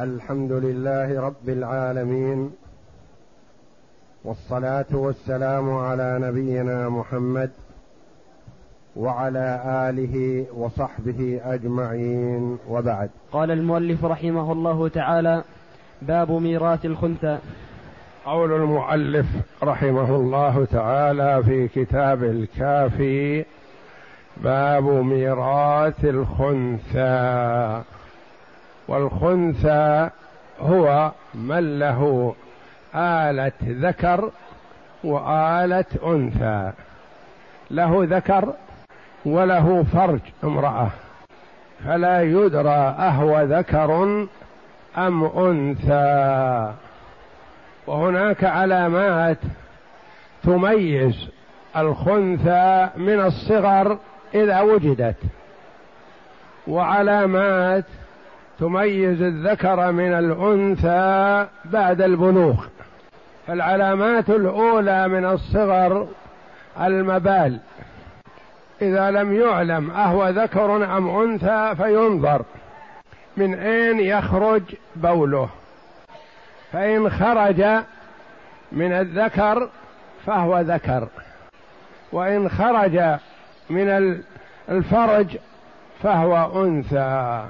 الحمد لله رب العالمين والصلاة والسلام على نبينا محمد وعلى آله وصحبه أجمعين وبعد. قال المؤلف رحمه الله تعالى باب ميراث الخنثى. قول المؤلف رحمه الله تعالى في كتاب الكافي باب ميراث الخنثى. والخنثى هو من له آلة ذكر وآلة أنثى. له ذكر وله فرج امرأة. فلا يدرى أهو ذكر أم أنثى. وهناك علامات تميز الخنثى من الصغر إذا وجدت. وعلامات تميز الذكر من الأنثى بعد البلوغ. فالعلامات الأولى من الصغر المبال. إذا لم يعلم أهو ذكر أم أنثى فينظر. من أين يخرج بوله؟ فإن خرج من الذكر فهو ذكر. وإن خرج من الفرج فهو أنثى.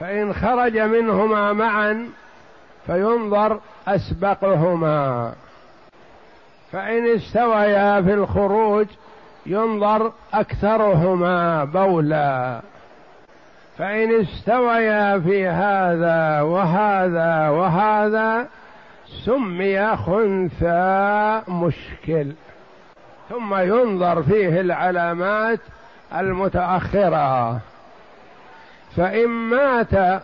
فإن خرج منهما معا فينظر أسبقهما. فإن استويا في الخروج ينظر أكثرهما بولا. فإن استويا في هذا وهذا وهذا سمي خنثى مشكل. ثم ينظر فيه العلامات المتأخرة. فإن مات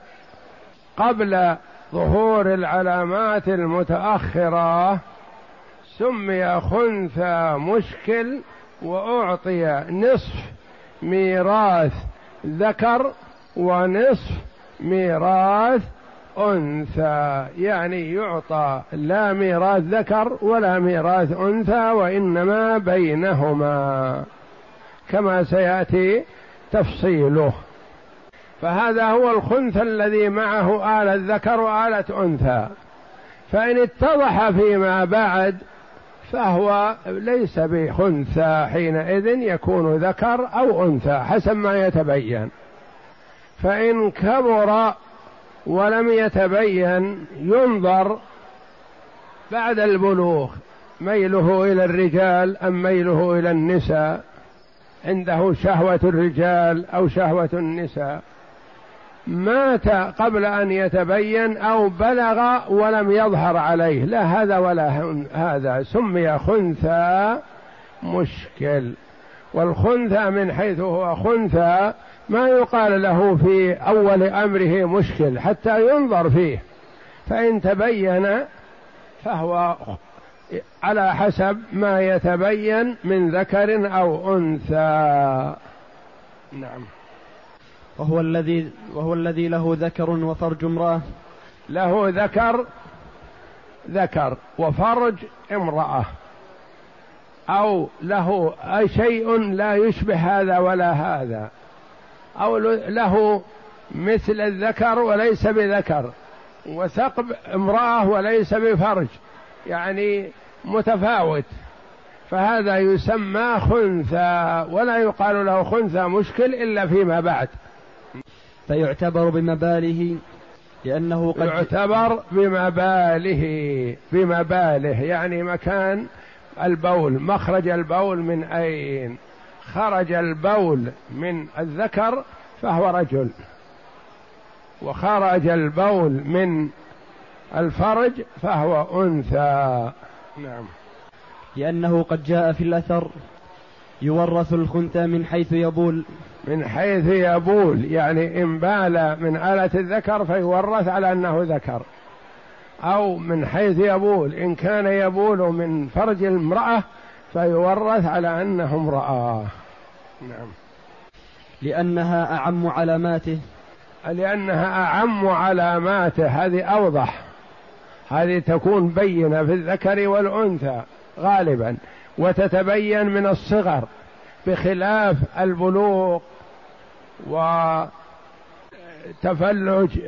قبل ظهور العلامات المتأخرة سمي خنثى مشكل وأعطي نصف ميراث ذكر ونصف ميراث أنثى يعني يعطى لا ميراث ذكر ولا ميراث أنثى وإنما بينهما. كما سيأتي تفصيله. فهذا هو الخنث الذي معه آلة ذكر وآلة أنثى. فإن اتضح فيما بعد فهو ليس بخنثى حينئذ يكون ذكر أو أنثى حسب ما يتبين. فإن كبر ولم يتبين ينظر بعد البلوغ ميله إلى الرجال أم ميله إلى النساء؟ عنده شهوة الرجال أو شهوة النساء؟ مات قبل أن يتبين أو بلغ ولم يظهر عليه. لا هذا ولا هذا. سمي خنثى مشكل. والخنثى من حيث هو خنثى ما يقال له في أول أمره مشكل حتى ينظر فيه. فإن تبين فهو على حسب ما يتبين من ذكر أو أنثى. نعم. وهو الذي وهو الذي له ذكر وفرج امرأة. له ذكر ذكر وفرج امرأة. أو له أي شيء لا يشبه هذا ولا هذا. أو له مثل الذكر وليس بذكر. وثقب امرأة وليس بفرج. يعني متفاوت. فهذا يسمى خنثى. ولا يقال له خنثى مشكل إلا فيما بعد. فيعتبر بمباله لأنه قد يعتبر بمباله بمباله يعني مكان البول مخرج البول من أين؟ خرج البول من الذكر فهو رجل. وخرج البول من الفرج فهو أنثى. نعم. لأنه قد جاء في الأثر يورث الخنثى من حيث يبول. من حيث يبول يعني إن بال من آلة الذكر فيورث على أنه ذكر. أو من حيث يبول إن كان يبول من فرج المرأة فيورث على أنه امرأة. نعم. لأنها أعم علاماته. لأنها أعم علاماته هذه أوضح. هذه تكون بينة في الذكر والأنثى غالبا وتتبين من الصغر بخلاف البلوغ وتفلج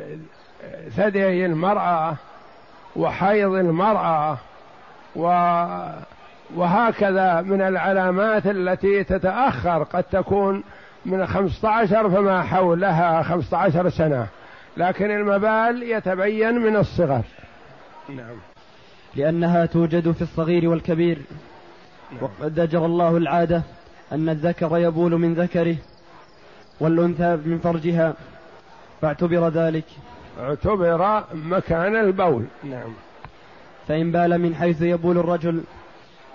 ثدي المرأة وحيض المرأة و وهكذا من العلامات التي تتأخر قد تكون من خمسة عشر فما حولها خمسة عشر سنة. لكن المبال يتبين من الصغر. نعم. لأنها توجد في الصغير والكبير. نعم. وقد أجرى الله العادة أن الذكر يبول من ذكره. والأنثى من فرجها فاعتبر ذلك. اعتبر مكان البول. نعم. فإن بال من حيث يبول الرجل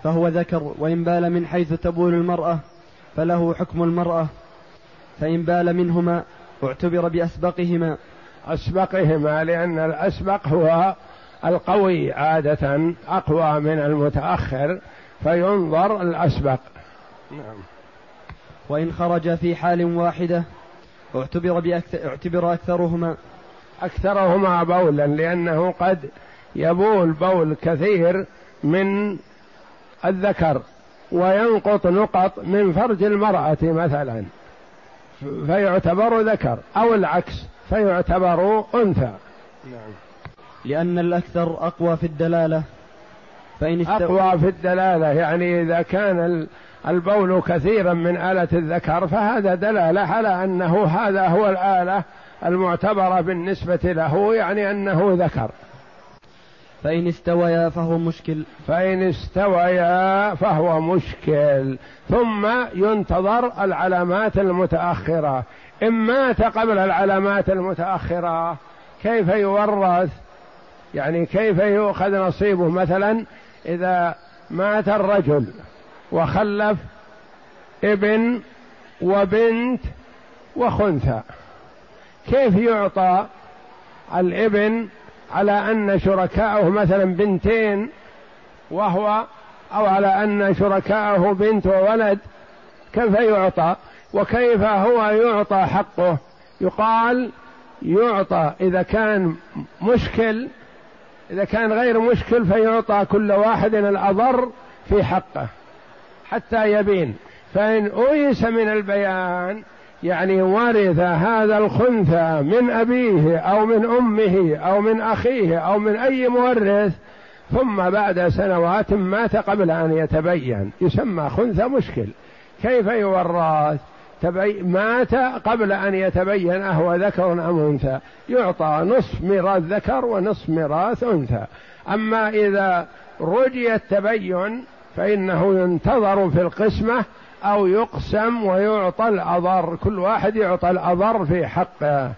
فهو ذكر وإن بال من حيث تبول المرأة فله حكم المرأة. فإن بال منهما اعتبر بأسبقهما. أسبقهما لأن الأسبق هو القوي عادة أقوى من المتأخر فينظر الأسبق. نعم. وإن خرج في حال واحدة اعتبر بأكثر اعتبر أكثرهما. أكثرهما بولا لأنه قد يبول بول كثير من الذكر وينقط نقط من فرج المرأة مثلا. فيعتبر ذكر أو العكس فيعتبر أنثى. نعم. لأن الأكثر أقوى في الدلالة فإن استو... أقوى في الدلالة يعني إذا كان البول كثيرا من آلة الذكر فهذا دلالة على أنه هذا هو الآلة المعتبرة بالنسبة له يعني أنه ذكر. فإن استويا فهو مشكل. فإن استويا فهو مشكل. ثم ينتظر العلامات المتأخرة. إن مات قبل العلامات المتأخرة كيف يورث؟ يعني كيف يؤخذ نصيبه؟ مثلا إذا مات الرجل وخلف ابن وبنت وخنثى. كيف يعطى الابن على أن شركاءه مثلا بنتين وهو أو على أن شركاءه بنت وولد؟ كيف يعطى؟ وكيف هو يعطى حقه؟ يقال يعطى. إذا كان مشكل إذا كان غير مشكل فيعطى كل واحد الأضر في حقه. حتى يبين. فإن أويس من البيان يعني ورث هذا الخنثى من أبيه أو من أمه أو من أخيه أو من أي مورث ثم بعد سنوات مات قبل أن يتبين. يسمى خنثى مشكل. كيف يورث؟ تبي مات قبل أن يتبين أهو ذكر أم أنثى. يعطى نصف ميراث ذكر ونصف ميراث أنثى. أما إذا رجي التبين فإنه ينتظر في القسمة أو يقسم ويعطى الأضر كل واحد يعطى الأضر في حقه.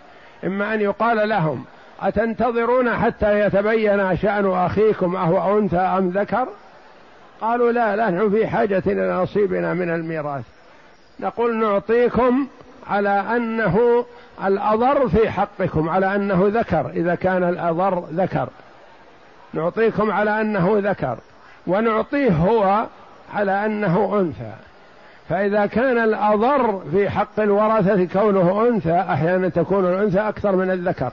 إما أن يقال لهم أتنتظرون حتى يتبين شأن أخيكم أهو أنثى أم ذكر؟ قالوا لا نحن في حاجة إلى نصيبنا من الميراث. نقول نعطيكم على أنه الأضر في حقكم على أنه ذكر إذا كان الأضر ذكر. نعطيكم على أنه ذكر. ونعطيه هو على أنه أنثى. فإذا كان الأضر في حق الورثة كونه أنثى أحيانا تكون الأنثى أكثر من الذكر.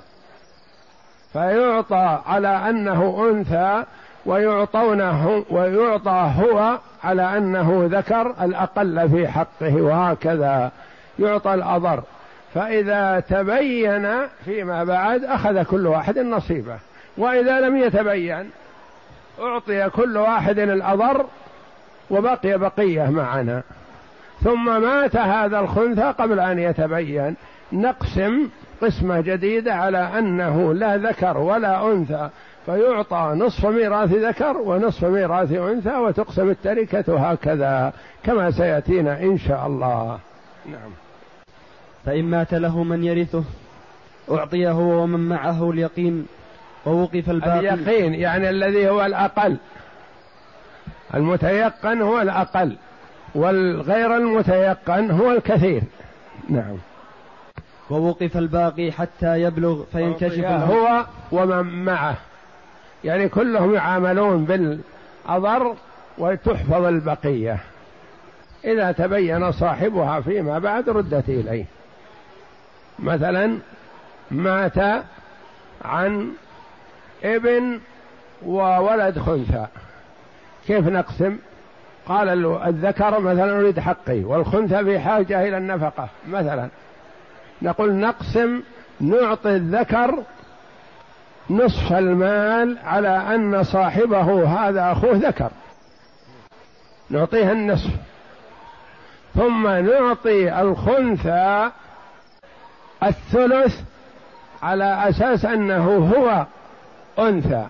فيعطى على أنه أنثى ويعطونه ويعطى هو على أنه ذكر الأقل في حقه وهكذا يعطى الأضر. فإذا تبين فيما بعد أخذ كل واحد نصيبه وإذا لم يتبين أعطي كل واحد الأضر وبقي بقية معنا. ثم مات هذا الخنثى قبل أن يتبين. نقسم قسمة جديدة على أنه لا ذكر ولا أنثى فيعطى نصف ميراث ذكر ونصف ميراث أنثى وتقسم التركة هكذا كما سيأتينا إن شاء الله. نعم. فإن مات له من يرثه اعطي هو ومن معه اليقين. ووقف الباقي. اليقين يعني الذي هو الأقل. المتيقن هو الأقل والغير المتيقن هو الكثير. نعم. ووقف الباقي حتى يبلغ فينكشف هو ومن معه. يعني كلهم يعاملون بالأضر وتحفظ البقية. إذا تبين صاحبها فيما بعد ردت إليه. مثلا مات عن ابن وولد خنثى. كيف نقسم؟ قال الذكر مثلا أريد حقي والخنثى في حاجة إلى النفقة مثلا. نقول نقسم نعطي الذكر نصف المال على أن صاحبه هذا أخوه ذكر. نعطيه النصف. ثم نعطي الخنثى الثلث على أساس أنه هو أنثى.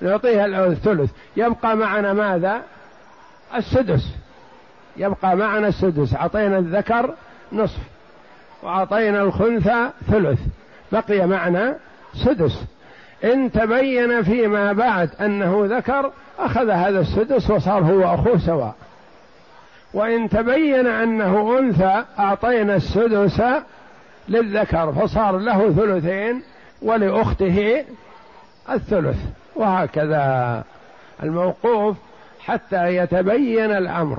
نعطيها الثلث يبقى معنا ماذا؟ السدس. يبقى معنا السدس. أعطينا الذكر نصف. وأعطينا الخنثى ثلث. بقي معنا سدس. إن تبين فيما بعد أنه ذكر أخذ هذا السدس وصار هو أخوه سواء. وإن تبين أنه أنثى أعطينا السدس للذكر فصار له ثلثين ولأخته الثلث وهكذا الموقوف حتى يتبين الأمر.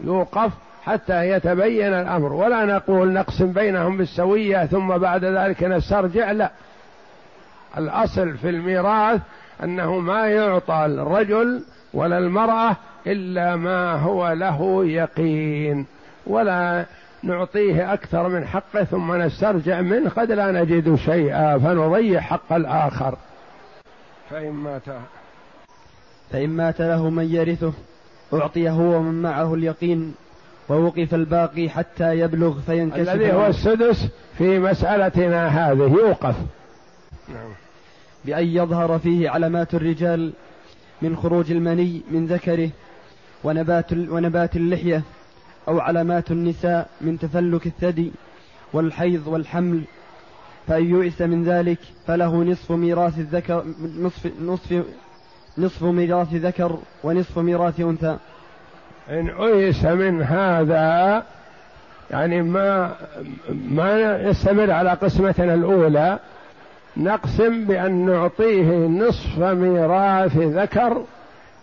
يوقف حتى يتبين الأمر. ولا نقول نقسم بينهم بالسوية ثم بعد ذلك نسترجع لا. الأصل في الميراث أنه ما يعطى الرجل ولا المرأة إلا ما هو له يقين. ولا نعطيه أكثر من حقه ثم نسترجع منه قد لا نجد شيئا فنضيع حق الآخر. فإن مات. فإن مات له من يرثه أعطي هو ومن معه اليقين ووقف الباقي حتى يبلغ فينكشف الذي هو السدس في مسألتنا هذه يوقف. نعم. بأن يظهر فيه علامات الرجال من خروج المني من ذكره ونبات, ونبات اللحية أو علامات النساء من تفلك الثدي والحيض والحمل فإن يؤس من ذلك فله نصف ميراث الذكر نصف نصف نصف ميراث ذكر ونصف ميراث أنثى. إن أيس من هذا يعني ما ما يستمر على قسمتنا الأولى نقسم بأن نعطيه نصف ميراث ذكر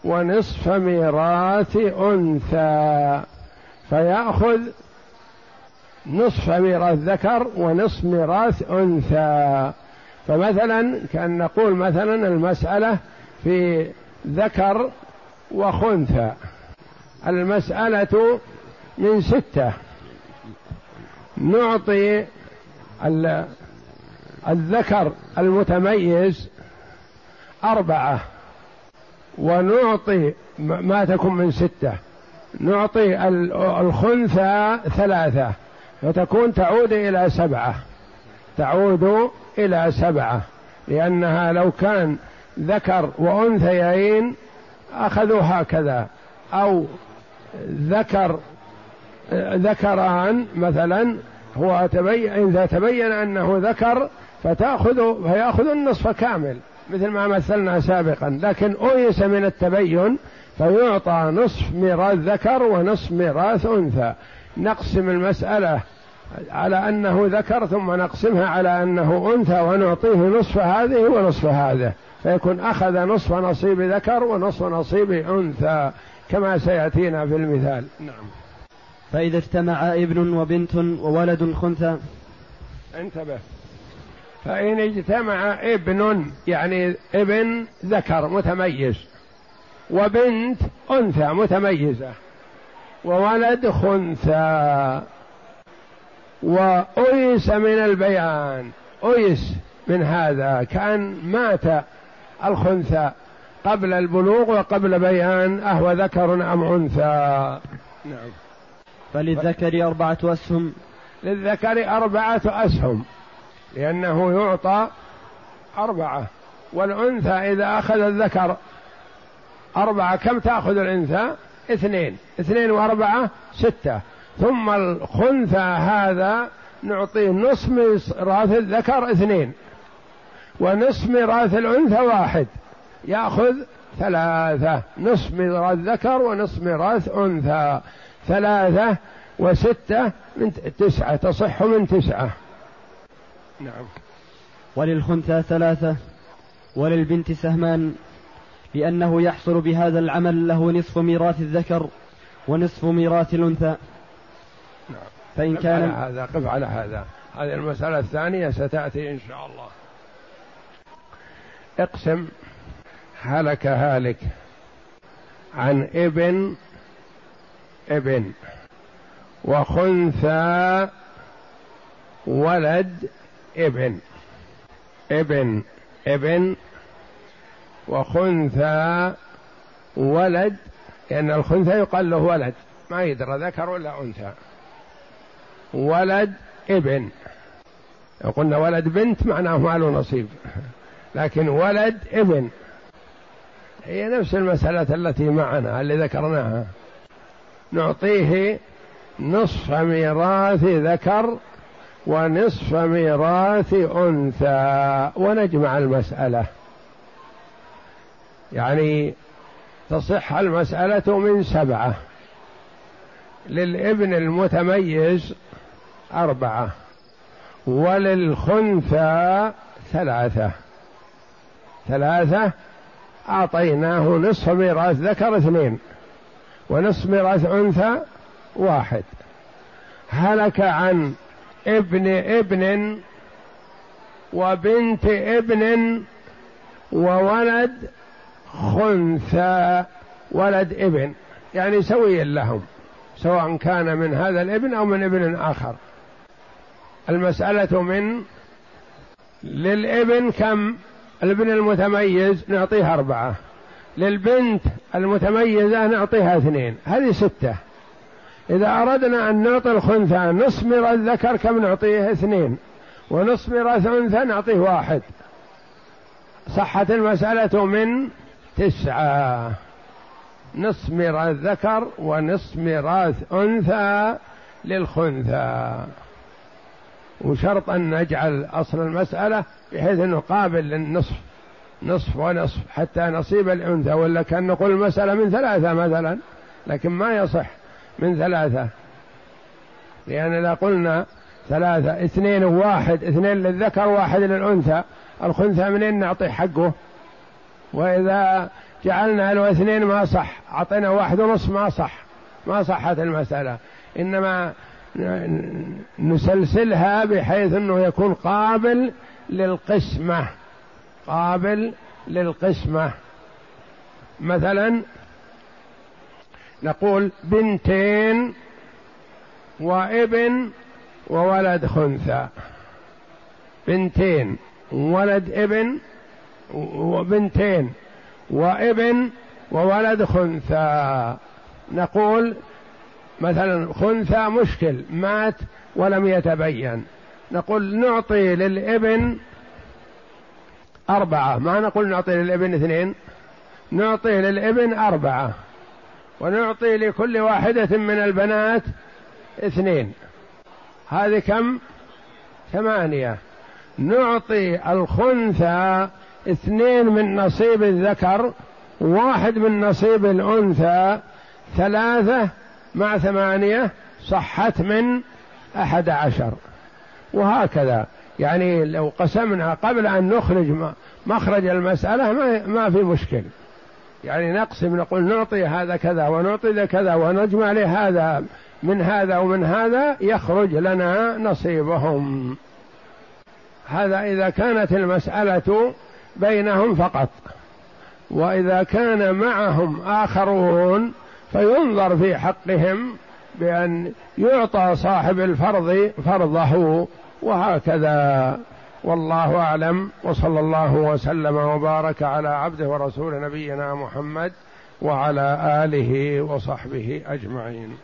ونصف ميراث أنثى. فيأخذ نصف ميراث ذكر ونصف ميراث أنثى. فمثلا كأن نقول مثلا المسألة في ذكر وخنثى المسألة من ستة. نعطي الذكر المتميز أربعة. ونعطي ما تكون من ستة. نعطي الخنثى ثلاثة. فتكون تعود إلى سبعة. تعود إلى سبعة. لأنها لو كان ذكر وأنثيين أخذوا هكذا. أو ذكر ذكران مثلا هو تبين إذا تبين أنه ذكر فتأخذ فيأخذ النصف كامل مثل ما مثلنا سابقا. لكن أيس من التبين فيعطى نصف ميراث ذكر ونصف ميراث أنثى. نقسم المسألة على أنه ذكر ثم نقسمها على أنه أنثى ونعطيه نصف هذه ونصف هذا فيكون أخذ نصف نصيب ذكر ونصف نصيب أنثى كما سيأتينا في المثال. نعم. فإذا اجتمع ابن وبنت وولد خنثى. انتبه. فإن اجتمع ابن يعني ابن ذكر متميز وبنت أنثى متميزة. وولد خنثى. وأيس من البيان أيس من هذا كأن مات الخنثى قبل البلوغ وقبل بيان أهو ذكر أم أنثى. نعم. فللذكر أربعة أسهم. للذكر أربعة أسهم لأنه يعطى أربعة. والأنثى إذا أخذ الذكر أربعة كم تأخذ الأنثى؟ اثنين اثنين وأربعة ستة. ثم الخنثى هذا نعطيه نصف ميراث الذكر اثنين ونصف ميراث الأنثى واحد. يأخذ ثلاثة نصف ميراث ذكر ونصف ميراث أنثى. ثلاثة وستة من تسعة تصح من تسعة. نعم. وللخنثى ثلاثة وللبنت سهمان لأنه يحصل بهذا العمل له نصف ميراث الذكر ونصف ميراث الأنثى. نعم فإن كان على هذا قف على هذا. هذه المسألة الثانية ستأتي إن شاء الله. اقسم هلك هالك عن ابن ابن وخنثى ولد ابن. ابن ابن وخنثى ولد لأن الخنثى يقال له ولد ما يدرى ذكر ولا أنثى. ولد ابن. لو قلنا ولد بنت معناه ما له نصيب لكن ولد ابن. هي نفس المسألة التي معنا اللي ذكرناها. نعطيه نصف ميراث ذكر ونصف ميراث أنثى ونجمع المسألة. يعني تصح المسألة من سبعة. للابن المتميز أربعة وللخنثى ثلاثة. ثلاثة أعطيناه نصف ميراث ذكر اثنين ونصف ميراث أنثى واحد. هلك عن ابن ابن وبنت ابن وولد خنثى ولد ابن يعني سوي لهم سواء كان من هذا الابن أو من ابن آخر. المسألة من للابن كم؟ الابن المتميز نعطيه أربعة. للبنت المتميزة نعطيها اثنين. هذه ستة. إذا أردنا أن نعطي الخنثى نصف ميراث ذكر كم نعطيه؟ اثنين. ونصف ميراث نعطيه واحد. صحت المسألة من تسعة. نصف ميراث ذكر ونصف ميراث أنثى للخنثى. وشرط أن نجعل أصل المسألة بحيث أنه قابل للنصف نصف ونصف حتى نصيب الأنثى ولا كأن نقول المسألة من ثلاثة مثلا لكن ما يصح من ثلاثة. لأن إذا قلنا ثلاثة اثنين وواحد اثنين للذكر واحد للأنثى الخنثى منين نعطي حقه؟ وإذا جعلنا له اثنين ما صح أعطينا واحد ونصف ما صح. ما صحت المسألة. إنما نسلسلها بحيث أنه يكون قابل للقسمة. قابل للقسمة. مثلا نقول بنتين وابن وولد خنثى. بنتين ولد ابن وبنتين وابن وولد خنثى. نقول مثلا خنثى مشكل مات ولم يتبين. نقول نعطي للابن أربعة ما نقول نعطي للابن اثنين نعطي للابن أربعة ونعطي لكل واحدة من البنات اثنين. هذه كم؟ ثمانية. نعطي الخنثى اثنين من نصيب الذكر واحد من نصيب الأنثى ثلاثة مع ثمانية صحت من أحد عشر. وهكذا. يعني لو قسمنا قبل أن نخرج مخرج المسألة ما, في مشكل. يعني نقسم نقول نعطي هذا كذا ونعطي ذا كذا ونجمع لهذا من هذا ومن هذا يخرج لنا نصيبهم. هذا إذا كانت المسألة بينهم فقط. وإذا كان معهم آخرون فينظر في حقهم بأن يعطى صاحب الفرض فرضه وهكذا. والله أعلم. وصلى الله وسلم وبارك على عبده ورسول نبينا محمد وعلى آله وصحبه أجمعين.